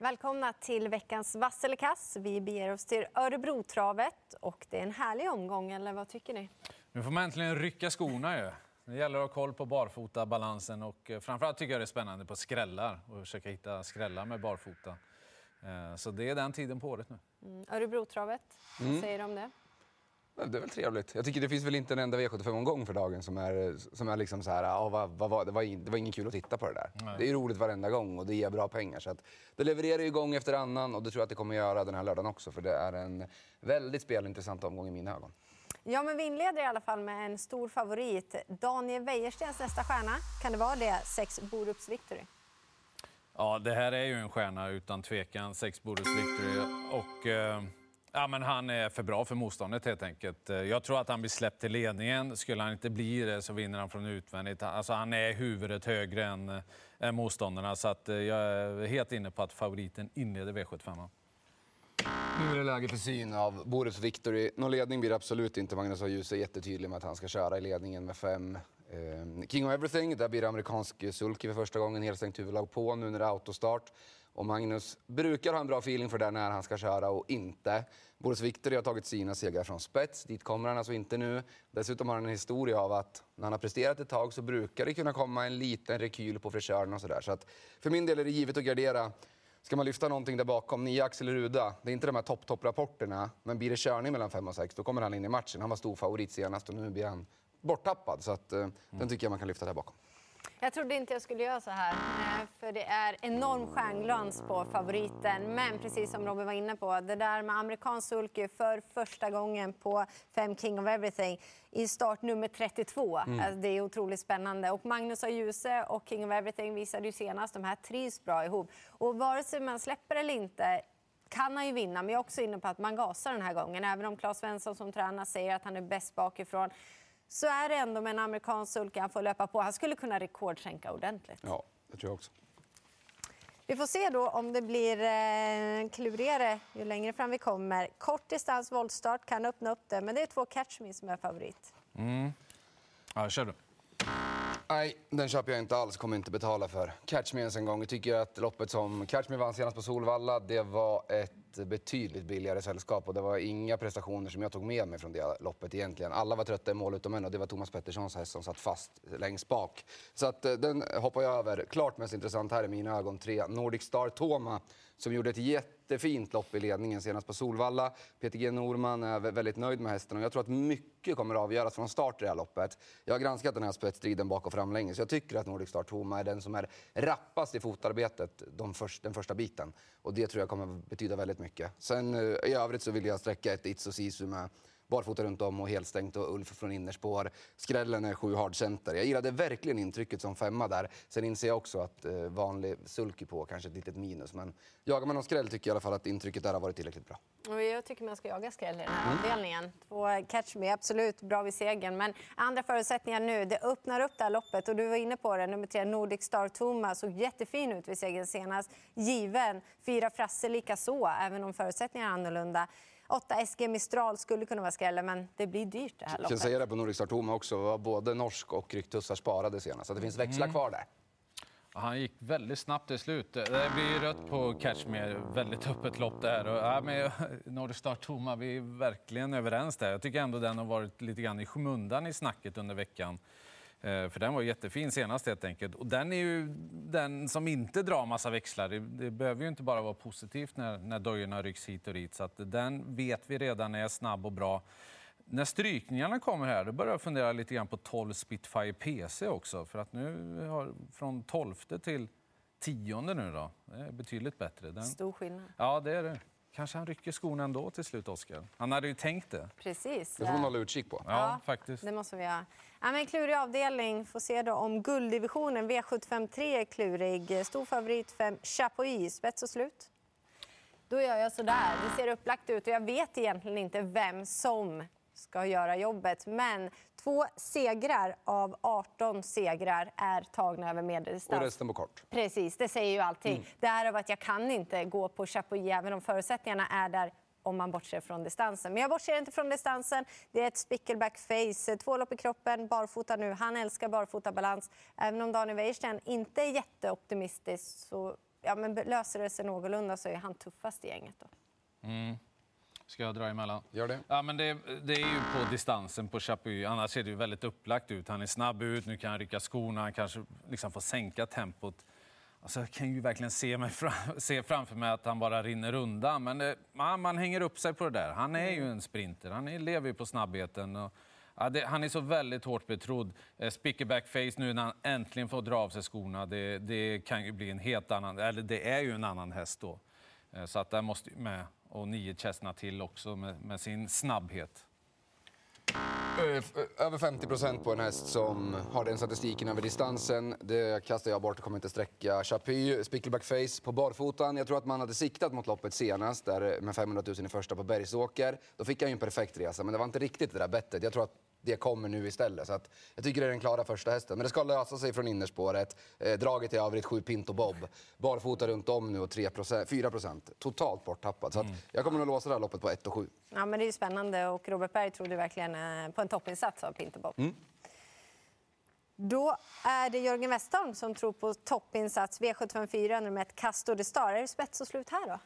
Välkomna till veckans vass eller kass. Vi beger oss till Örebrotravet och det är en härlig omgång, eller vad tycker ni? Nu får man äntligen rycka skorna ju. Det gäller att ha koll på barfota-balansen och eh, framförallt tycker jag det är spännande på skrällar och försöka hitta skrällar med barfota. Eh, så det är den tiden på året nu. Mm. Örebrotravet, vad Mm. säger du om det? Det är väl trevligt. Jag tycker det finns väl inte en enda V75-omgång för dagen som är, som är liksom så här, ah, vad, vad, var- det, var, in- det var ingen kul att titta på det där. Nej. Det är roligt varenda gång och det ger bra pengar. Så att det levererar ju gång efter annan och det tror jag att det kommer göra den här lördagen också för det är en väldigt spelintressant omgång i mina ögon. Ja, men vi inleder i alla fall med en stor favorit. Daniel Wäjerstens nästa stjärna. Kan det vara det? Sex Borups Victory. Ja, det här är ju en stjärna utan tvekan. Sex Boris Victory. Och, eh, ja, men han är för bra för motståndet helt enkelt. Jag tror att han blir släppt till ledningen. Skulle han inte bli det så vinner han från utvändigt. Alltså, han är huvudet högre än, än motståndarna. Så att, eh, jag är helt inne på att favoriten inleder V75. Nu är det läge för syn av Borups Victory. Någon ledning blir det absolut inte. Magnus har Djuse är jättetydlig med att han ska köra i ledningen med fem. Eh, King of Everything, där blir det amerikansk sulky för första gången. Helstängt huvudlag på nu när det är autostart. Och Magnus brukar ha en bra feeling för det när han ska köra och inte. Boris Victory har tagit sina segrar från spets. Dit kommer han alltså inte nu. Dessutom har han en historia av att när han har presterat ett tag så brukar det kunna komma en liten rekyl på frisören och sådär. Så att för min del är det givet att gardera. Ska man lyfta någonting där bakom, nio Axel Ruda, det är inte de här topp-topp-rapporterna, men blir det körning mellan fem och sex, då kommer han in i matchen. Han var stor favorit senast och nu blir han borttappad. Så att, eh, den tycker jag man kan lyfta där bakom. Jag trodde inte jag skulle göra så här, eh, för det är enorm stjärnglans på favoriten. Men precis som Robin var inne på, det där med amerikansk sulky för första gången på Fem King of Everything i start nummer 32. Alltså, det är otroligt spännande. Och Magnus och Djuse och King of Everything visade ju senast, de här trivs bra ihop. Och vare sig man släpper eller inte kan han ju vinna, men jag är också inne på att man gasar den här gången. Även om Claes Svensson som tränar säger att han är bäst bakifrån så är det ändå med en amerikansk sulky han får löpa på. Han skulle kunna rekordskänka ordentligt. Ja, det tror jag också. Vi får se då om det blir eh, klurigare ju längre fram vi kommer. Kort distans voltstart kan öppna upp det, men det är två Catch Me som är favorit. Ja, kör du. Nej, den köper jag inte alls. Kommer inte betala för. Catch Me ens en gång. Jag tycker att loppet som Catch Me vann senast på Solvalla, det var ett betydligt billigare sällskap och det var inga prestationer som jag tog med mig från det loppet egentligen. Alla var trötta i mål utom en och det var Thomas Petterssons häst som satt fast längst bak. Så att eh, den hoppar jag över. Klart mest intressant här i mina ögon tre, Nordic Star Toma som gjorde ett jättefint lopp i ledningen senast på Solvalla. Peter G Norman är väldigt nöjd med hästen och jag tror att mycket kommer att avgöras från start i det här loppet. Jag har granskat den här spetsstriden bak och fram länge så jag tycker att Nordic Star Toma är den som är rappast i fotarbetet de först, den första biten. Och det tror jag kommer att betyda väldigt mycket. Sen eh, i övrigt så vill jag sträcka ett Itso Sisu med barfota runt om och helstängt och Ulf från innerspår. Skrällen är sju hard center. Jag gillade verkligen intrycket som femma där. Sen inser jag också att eh, vanlig sulky på kanske ett litet minus. Men jagar man någon skräll tycker jag i alla fall att intrycket där har varit tillräckligt bra. Och jag tycker man ska jaga skräll i den här avdelningen. Två Catch Me, absolut bra vid segern. Men andra förutsättningar nu. Det öppnar upp det här loppet. Och du var inne på det, nummer tre, Nordic Star Toma, såg jättefin ut vid segern senast. Given. Fyra Frasse lika så, även om förutsättningarna är annorlunda. Åtta SG Mistral skulle kunna vara skrällen, men det blir dyrt det här Jag kan loppet. säga det på Nordic Star också. var Både norsk och Ryktussar sparade senast. Så det finns växlar kvar där. Han gick väldigt snabbt till slut. Det blir rött på Catch Me. Väldigt öppet lopp där. Och, ja, med Nordic Star Toma, vi är verkligen överens där. Jag tycker ändå den har varit lite grann i skymundan i snacket under veckan. Eh, För den var jättefin senast helt enkelt. Och den är ju den som inte drar massa växlar. Det, det behöver ju inte bara vara positivt när, när dojorna rycks hit och dit. Så att den vet vi redan är snabb och bra. När strykningarna kommer här, då börjar jag fundera lite grann på 12 Spitfire PC också. För att nu har från 12 till 10 nu då. Det är betydligt bättre. Den, Stor skillnad. ja, det är det. Kanske han rycker skorna ändå till slut, Oskar. Han hade ju tänkt det. Precis. Det får man hålla utkik på. Ja, faktiskt. Det måste vi göra. Ja, men klurig avdelning. Får se då om gulddivisionen. V753 är klurig. Stor favorit 5 Chapuis. Spets och slut. Då gör jag så där. Det ser upplagt ut och jag vet egentligen inte vem som ska göra jobbet. Men två segrar av 18 segrar är tagna över Och medeldistans. resten på kort. Precis, det säger ju allting. Det här av att jag kan inte gå på Chapuis även om förutsättningarna är där om man bortser från distansen. Men jag bortser inte från distansen. Det är ett spickleback face. Två lopp i kroppen, barfota nu. Han älskar barfotabalans. Även om Daniel Wäjersten inte är jätteoptimistisk så ja, men löser det sig någorlunda så är han tuffast i gänget. Då. Mm. Ska jag dra emellan? Gör det. Ja, men det, det är ju på distansen på Chapuis. Annars ser det ju väldigt upplagt ut. Han är snabb ut, nu kan han rycka skorna, han kanske liksom får sänka tempot. Alltså, jag kan ju verkligen se, mig fram, se framför mig att han bara rinner undan. Men det, man, man, hänger upp sig på det där. Han är ju en sprinter, han är, lever ju på snabbheten. Och, ja, det, han är så väldigt hårt betrodd. Eh, Spickerback face nu när han äntligen får dra av sig skorna, det, det, kan ju bli en helt annan, eller det är ju en annan häst då. Eh, så att där måste med och nio Chestnut till också med, med sin snabbhet. Eh, eh, över 50 procent på en häst som har den statistiken över distansen. Det kastar jag bort och kommer inte sträcka. Chapuis, Spickleback Face på barfotan. Jag tror att man hade siktat mot loppet senast där med 500 000 i första på Bergsåker. Då fick han ju en perfekt resa, men det var inte riktigt det där bettet. Jag tror att det kommer nu istället. Så att jag tycker det är den klara första hästen. Men det ska lösa sig från innerspåret. Eh, draget i övrigt 7 Pinto Bob. Barfota runt om nu och 3 4 procent. Totalt borttappad. Så att mm. jag kommer att låsa det här loppet på 1 och 7. Ja, men det är spännande och Robert Berg trodde verkligen eh, på en toppinsats av Pinto Bob. Mm. Då är det Jörgen Westholm som tror på toppinsats V754 nummer 1 Castor de Star. Är det spets och slut här då?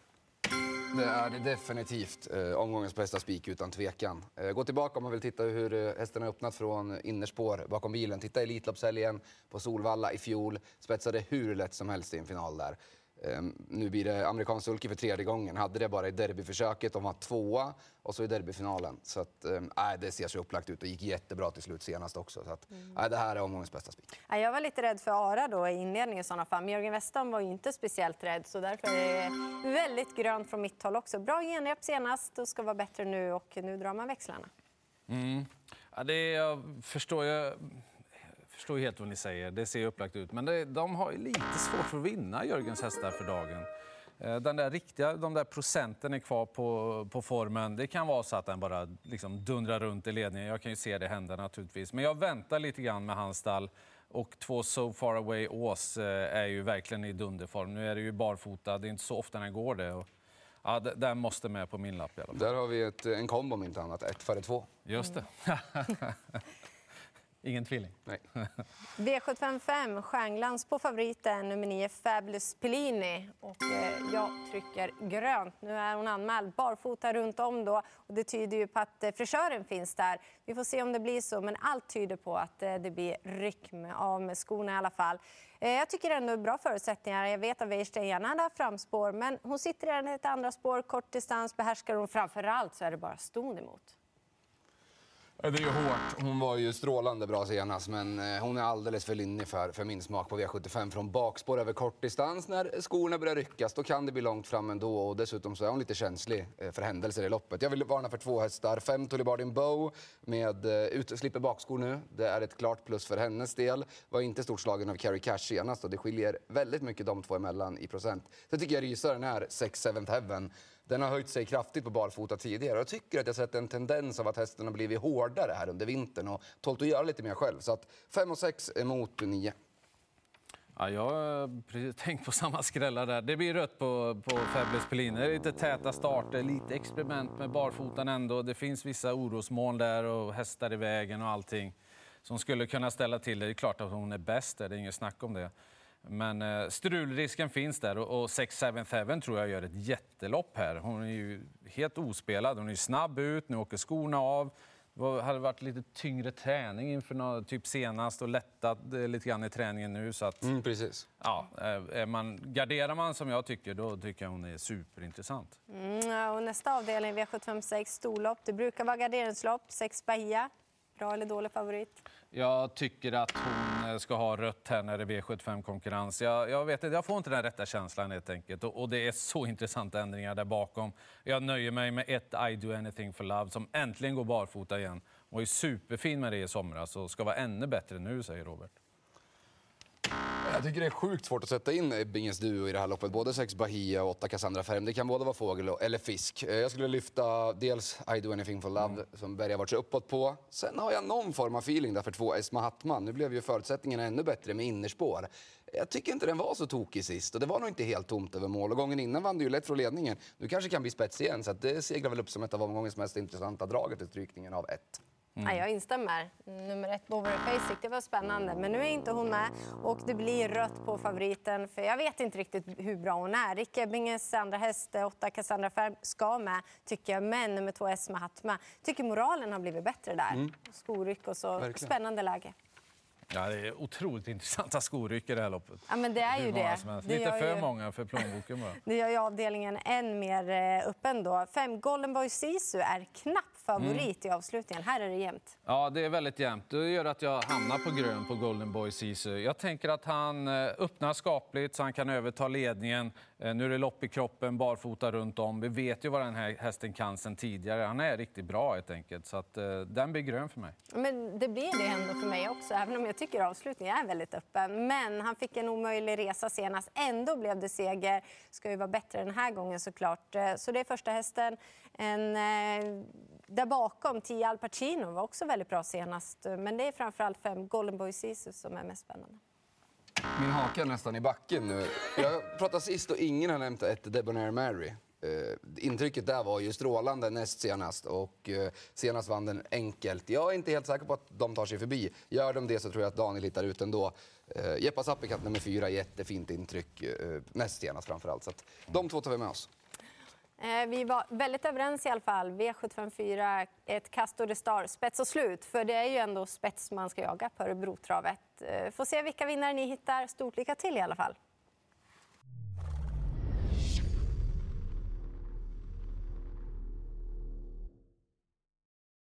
Eh, det är det definitivt. Eh, omgångens bästa spik utan tvekan. Eh, gå tillbaka om man vill titta hur eh, hästen har öppnat från innerspår bakom bilen. Titta Elitloppshelgen på Solvalla i fjol. Spetsade hur lätt som helst i en final där. Ehm, nu blir det amerikansk sulky för tredje gången. Hade det bara i derbyförsöket. De var tvåa och så i derbyfinalen. Så att, äh, det ser så upplagt ut och gick jättebra till slut senast också. Så att, äh, det här är omgångens bästa spik. Jag var lite rädd för Ara då i inledningen i sådana fall. Men Jörgen Westam var ju inte speciellt rädd så därför är det väldigt grönt från mitt håll också. Bra genrep senast och ska vara bättre nu och nu drar man växlarna. Mm. Ja, det är, jag förstår. Jag förstår helt vad ni säger. Det ser upplagt ut. Men det, de har lite svårt för att vinna, Jörgens hästar, för dagen. Eh, den där riktiga, de där procenten är kvar på, på formen. Det kan vara så att den bara liksom dundrar runt i ledningen. Jag kan ju se det hända naturligtvis. Men jag väntar lite grann med hans stall. Och två So Far Away Ås eh, är ju verkligen i dunderform. Nu är det ju barfota, det är inte så ofta den går det. Och, ja, den måste med på min lapp i alla fall. Där har vi ett, en kombo om inte annat, ett före två. Just det. Ingen tvilling. Nej. V755, stjärnglans på favoriten, nummer 9, Fabulous Pellini. Och, eh, jag trycker grönt. Nu är hon anmäld barfota runt om då. Och det tyder ju på att eh, frisören finns där. Vi får se om det blir så, men allt tyder på att eh, det blir ryck med, av med skorna i alla fall. Eh, jag tycker ändå bra förutsättningar. Jag vet att Weirsten gärna hade framspår, men hon sitter i ett andra spår, kort distans behärskar hon. Framför allt så är det bara ston emot. Det är ju hårt. Hon var ju strålande bra senast, men eh, hon är alldeles för lynnig för, för min smak på V75 från bakspår över kort distans. När skorna börjar ryckas, då kan det bli långt fram ändå. Och dessutom så är hon lite känslig eh, för händelser i loppet. Jag vill varna för två hästar. Fem Tullibardin Bow med eh, ut, slipper bakskor nu. Det är ett klart plus för hennes del. Var inte stort slagen av Carrie Cash senast och det skiljer väldigt mycket de två emellan i procent. Sen tycker jag rysaren är 6 7 Heaven den har höjt sig kraftigt på barfota tidigare. Jag tycker att jag sett en tendens av att hästen har blivit hårdare här under vintern och tålt att göra lite mer själv. Så att 5 och 6 emot 9. Ja, jag har tänkt på samma skrällar där. Det blir rött på, på Fabulous Pelin. Det är lite täta starter, lite experiment med barfotan ändå. Det finns vissa orosmoln där och hästar i vägen och allting som skulle kunna ställa till det. Det är klart att hon är bäst, det är inget snack om det. Men eh, strulrisken finns där och, och 6-7-7 tror jag gör ett jättelopp här. Hon är ju helt ospelad. Hon är snabb ut, nu åker skorna av. Det hade varit lite tyngre träning inför något, typ senast och lättat eh, lite grann i träningen nu. Så att, mm, precis. Ja, är man, garderar man som jag tycker, då tycker jag hon är superintressant. Mm, och nästa avdelning, V756, storlopp. Det brukar vara garderingslopp, 6 Bahia. Bra eller dålig favorit? Jag tycker att hon eh, ska ha rött här när det är V75-konkurrens. Jag, jag, vet jag får inte den rätta känslan helt enkelt. Och, och, det är så intressanta ändringar där bakom. Jag nöjer mig med ett I do anything for love som äntligen går barfota igen. var superfin med det i somras och ska vara ännu bättre nu, säger Robert. Jag tycker det är sjukt svårt att sätta in Ebbinges duo i det här loppet. Både sex Bahia och åtta Cassandra Ferm. Det kan både vara fågel eller fisk. Eh, jag skulle lyfta dels I do anything for love mm. som Berga varit så uppåt på. Sen har jag någon form av feeling där för två Esma Hattman. Nu blev ju förutsättningarna ännu bättre med innerspår. Jag tycker inte den var så tokig sist och det var nog inte helt tomt över mål. Och gången innan vann det ju lätt från ledningen. Nu kanske kan bli spets igen så det seglar väl upp som ett av omgångens mest intressanta drag efter strykningen av ett. Mm. Ja, jag instämmer. Nummer ett, Bovary Basic, det var spännande. Men nu är inte hon med och det blir rött på favoriten. För jag vet inte riktigt hur bra hon är. Rick Ebbinges andra häst, åtta Cassandra Färm, ska med, tycker jag. Men nummer två, Esma Hatma, tycker moralen har blivit bättre där. Mm. Skoryck och så. Verkligen. Spännande läge. Ja, det är otroligt intressanta skoryck i det här loppet. Ja, men det är ju det. det Lite för ju... många för plånboken bara. Det gör ju avdelningen än mer eh, öppen då. Fem Golden Boy Sisu är knapp favorit mm. i avslutningen. Här är det jämnt. Ja, det är väldigt jämnt. Det gör att jag hamnar på grön på Golden Boy Sisu. Jag tänker att han eh, öppnar skapligt så han kan överta ledningen. Eh, nu är det lopp i kroppen, barfota runt om. Vi vet ju vad den här hästen kan sen tidigare. Han är riktigt bra helt enkelt. Så att, eh, den blir grön för mig. Men det blir det ändå för mig också, även om jag tycker avslutningen är väldigt öppen. Men han fick en omöjlig resa senast. Ändå blev det seger. Ska ju vara bättre den här gången såklart. Eh, så det är första hästen. En, eh, där bakom, 10 Al Pacino var också väldigt bra senast. Men det är framförallt fem Golden Boy Sisu som är mest spännande. Min haka är nästan i backen nu. Jag pratade sist och ingen har nämnt ett Debonair Mary. Uh, intrycket där var ju strålande näst senast och uh, senast vann den enkelt. Jag är inte helt säker på att de tar sig förbi. Gör de det så tror jag att Daniel hittar ut ändå. Uh, Jeppa Sappikat nummer fyra, jättefint intryck uh, näst senast framförallt. Så att de två tar vi med oss. Eh, vi var väldigt överens i alla fall. V754, ett kast och det Star, spets och slut. För det är ju ändå spets man ska jaga på Örebrotravet. Eh, får se vilka vinnare ni hittar. Stort lycka till i alla fall.